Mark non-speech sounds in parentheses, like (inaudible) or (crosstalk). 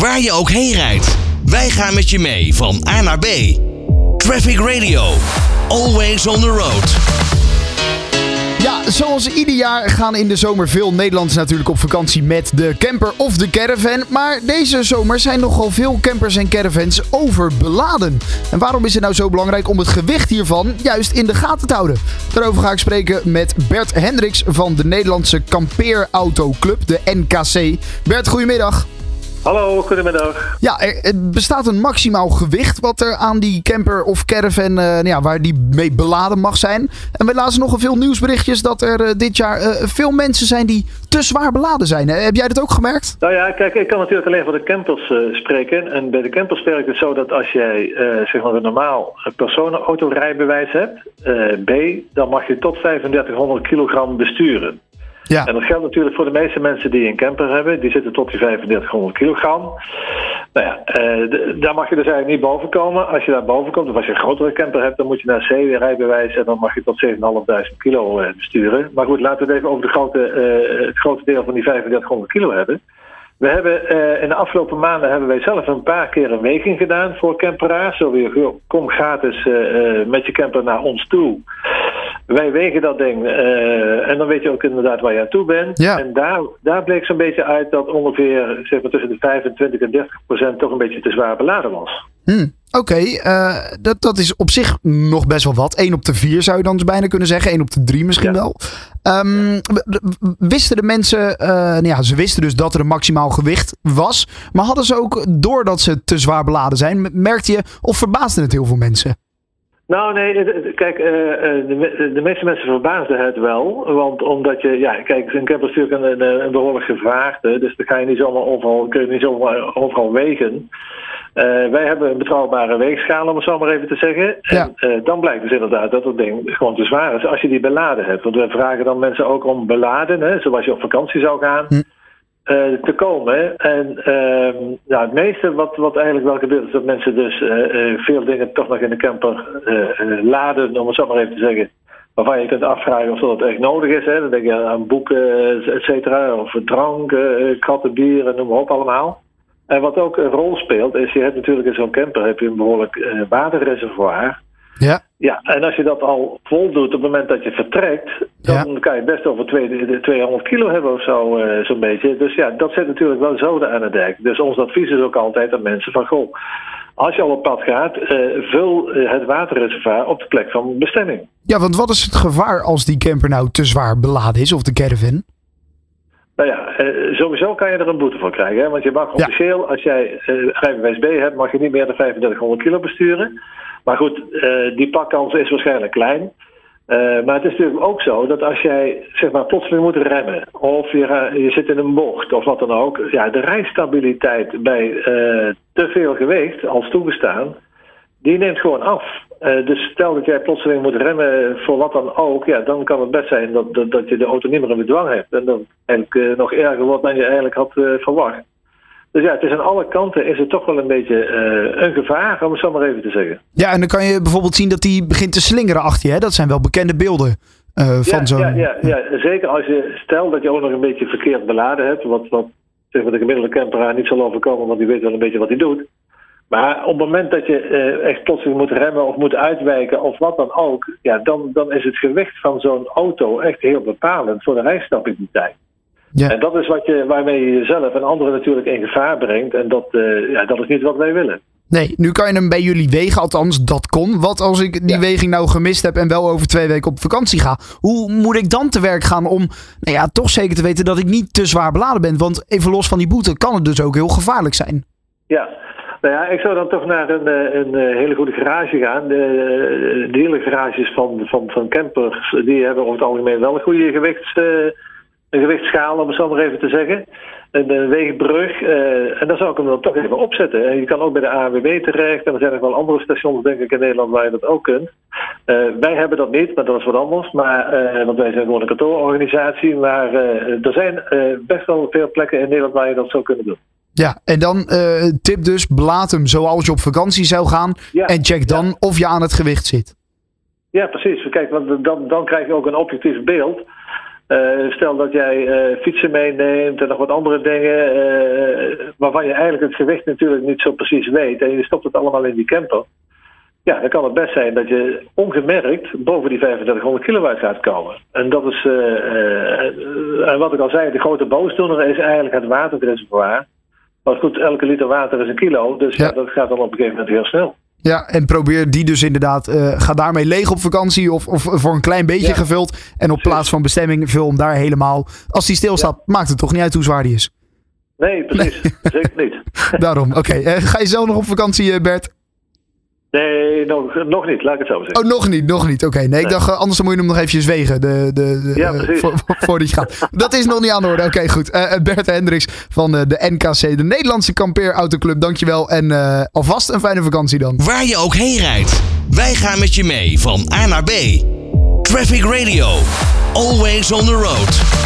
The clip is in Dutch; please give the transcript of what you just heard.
waar je ook heen rijdt. Wij gaan met je mee van A naar B. Traffic Radio. Always on the road. Ja, zoals ieder jaar gaan in de zomer veel Nederlanders natuurlijk op vakantie met de camper of de caravan. Maar deze zomer zijn nogal veel campers en caravans overbeladen. En waarom is het nou zo belangrijk om het gewicht hiervan juist in de gaten te houden? Daarover ga ik spreken met Bert Hendricks van de Nederlandse Kampeerauto Club, de NKC. Bert, goedemiddag. Hallo, goedemiddag. Ja, er bestaat een maximaal gewicht wat er aan die camper of caravan, uh, ja, waar die mee beladen mag zijn. En we lazen nogal veel nieuwsberichtjes dat er uh, dit jaar uh, veel mensen zijn die te zwaar beladen zijn. Heb jij dat ook gemerkt? Nou ja, kijk, ik kan natuurlijk alleen voor de campers spreken. En bij de campers werkt het zo dat als jij zeg maar een normaal personenautorijbewijs hebt, B, dan mag je tot 3500 kilogram besturen. Ja. En dat geldt natuurlijk voor de meeste mensen die een camper hebben. Die zitten tot die 3500 kilogram. Nou ja, uh, daar mag je dus eigenlijk niet boven komen. Als je daar boven komt, of als je een grotere camper hebt, dan moet je naar C-rijbewijs en dan mag je tot 7.500 kilo uh, besturen. Maar goed, laten we het even over de grote, uh, het grote deel van die 3500 kilo hebben. We hebben in de afgelopen maanden hebben wij zelf een paar keer een weging gedaan voor camperaars. Zo weer, kom gratis met je camper naar ons toe. Wij wegen dat ding uh, en dan weet je ook inderdaad waar je aan toe bent. Ja. En daar, daar bleek zo'n beetje uit dat ongeveer zeg maar, tussen de 25 en 30 procent toch een beetje te zwaar beladen was. Hmm. Oké, okay, uh, dat, dat is op zich nog best wel wat. 1 op de 4 zou je dan dus bijna kunnen zeggen. 1 op de 3 misschien ja. wel. Um, ja. Wisten de mensen, uh, nou ja, ze wisten dus dat er een maximaal gewicht was. Maar hadden ze ook, doordat ze te zwaar beladen zijn, merkte je of verbaasde het heel veel mensen? Nou, nee, kijk, uh, de, de, meeste mensen verbaasden het wel. Want omdat je, ja, kijk, een camper is natuurlijk een, een, een behoorlijk gevraagde. Dus dan ga je niet zomaar overal, kun je niet zomaar overal wegen. Uh, wij hebben een betrouwbare weegschaal, om het zo maar even te zeggen. Ja. En uh, dan blijkt dus inderdaad dat het ding gewoon te zwaar is als je die beladen hebt. Want we vragen dan mensen ook om beladen, hè, zoals je op vakantie zou gaan. Hm. Uh, te komen. En uh, ja, het meeste wat, wat eigenlijk wel gebeurt, is dat mensen dus uh, veel dingen toch nog in de camper laden, om het zo maar even te zeggen. Waarvan je kunt afvragen of dat echt nodig is. Hè. Dan denk je aan boeken, et cetera, of drank, katten, bieren, noem maar op allemaal. En wat ook een rol speelt, is je hebt natuurlijk in zo'n camper heb je een behoorlijk waterreservoir. Ja. Ja, en als je dat al voldoet op het moment dat je vertrekt, dan ja. kan je best over 200 kilo hebben of zo, uh, zo'n beetje. Dus ja, dat zit natuurlijk wel zoden aan het dek. Dus ons advies is ook altijd aan mensen van, goh, als je al op pad gaat, uh, vul het waterreservoir op de plek van bestemming. Ja, want wat is het gevaar als die camper nou te zwaar beladen is, of de caravan? Nou ja, sowieso kan je er een boete voor krijgen. Hè? Want je mag officieel, als jij rijbewijs B hebt, mag je niet meer dan 3500 kilo besturen. Maar goed, uh, die pakkans is waarschijnlijk klein. Uh, maar het is natuurlijk ook zo dat als jij zeg maar plotseling moet remmen of je, je zit in een bocht of wat dan ook, ja, de rijstabiliteit bij uh, te veel gewicht als toegestaan, die neemt gewoon af. Dus stel dat jij plotseling moet remmen voor wat dan ook, ja, dan kan het best zijn dat, dat, dat je de auto niet meer in bedwang hebt. En dat eigenlijk nog erger wordt dan je eigenlijk had verwacht. Dus ja, het is aan alle kanten is het toch wel een beetje uh, een gevaar, om het zo maar even te zeggen. Ja, en dan kan je bijvoorbeeld zien dat hij begint te slingeren achter je. Hè? Dat zijn wel bekende beelden uh, van ja, zo'n... Ja, ja, ja, zeker als je, stel dat je ook nog een beetje verkeerd beladen hebt, wat, wat zeg maar, de gemiddelde camperaar niet zal overkomen, want die weet wel een beetje wat hij doet. Maar op het moment dat je uh, echt plotseling moet remmen of moet uitwijken of wat dan ook, ja, dan, dan is het gewicht van zo'n auto echt heel bepalend voor de rijstabiliteit. Ja. En dat is wat je, waarmee je jezelf en anderen natuurlijk in gevaar brengt. En dat, uh, ja, dat is niet wat wij willen. Nee, nu kan je hem bij jullie wegen, althans dat kon. Wat als ik die ja. weging nou gemist heb en wel over twee weken op vakantie ga? Hoe moet ik dan te werk gaan om nou ja, toch zeker te weten dat ik niet te zwaar beladen ben? Want even los van die boete kan het dus ook heel gevaarlijk zijn. Ja, nou ja, ik zou dan toch naar een, een hele goede garage gaan. De, de hele garages van, van, van campers, die hebben over het algemeen wel een goede gewichts... Uh, een gewichtsschaal, om het zo maar even te zeggen. Een, een weegbrug. Uh, en daar zou ik hem dan toch even opzetten. En je kan ook bij de ANWB terecht. En er zijn nog wel andere stations, denk ik, in Nederland waar je dat ook kunt. Uh, wij hebben dat niet, maar dat is wat anders. Maar, uh, want wij zijn gewoon een kantoororganisatie. Maar er zijn best wel veel plekken in Nederland waar je dat zou kunnen doen. Ja, en dan tip dus, blaad hem zoals je op vakantie zou gaan. Ja, en check dan ja. of je aan het gewicht zit. Ja, precies. Kijk, want dan, dan krijg je ook een objectief beeld. Eh, stel dat jij eh, fietsen meeneemt en nog wat andere dingen, eh, waarvan je eigenlijk het gewicht natuurlijk niet zo precies weet. En je stopt het allemaal in die camper. Ja, dan kan het best zijn dat je ongemerkt boven die 3500 kilowatt gaat komen. En dat is, en wat ik al zei, de grote boosdoener is eigenlijk het waterreservoir. Maar goed, elke liter water is een kilo, dus ja. dat gaat dan op een gegeven moment heel snel. Ja, en probeer die dus inderdaad, uh, ga daarmee leeg op vakantie of, of voor een klein beetje gevuld. En op plaats van bestemming vul hem daar helemaal. Als die stilstaat, maakt het toch niet uit hoe zwaar die is? Nee, precies. Zeker niet. (laughs) Daarom, oké. Uh, ga je zelf nog op vakantie, uh, Bert? Nee, nog, nog niet, laat ik het zo zeggen. Oh, nog niet, nog niet. Oké, nee, ik dacht uh, anders moet je hem nog eventjes wegen. De, de, de, ja, precies. voor, voordat je gaat. (laughs) Dat is nog niet aan de orde. Oké, goed. Uh, Bert Hendricks van uh, de NKC, de Nederlandse Kampeer Autoclub. Dankjewel en alvast een fijne vakantie dan. Waar je ook heen rijdt, wij gaan met je mee van A naar B. Traffic Radio, always on the road.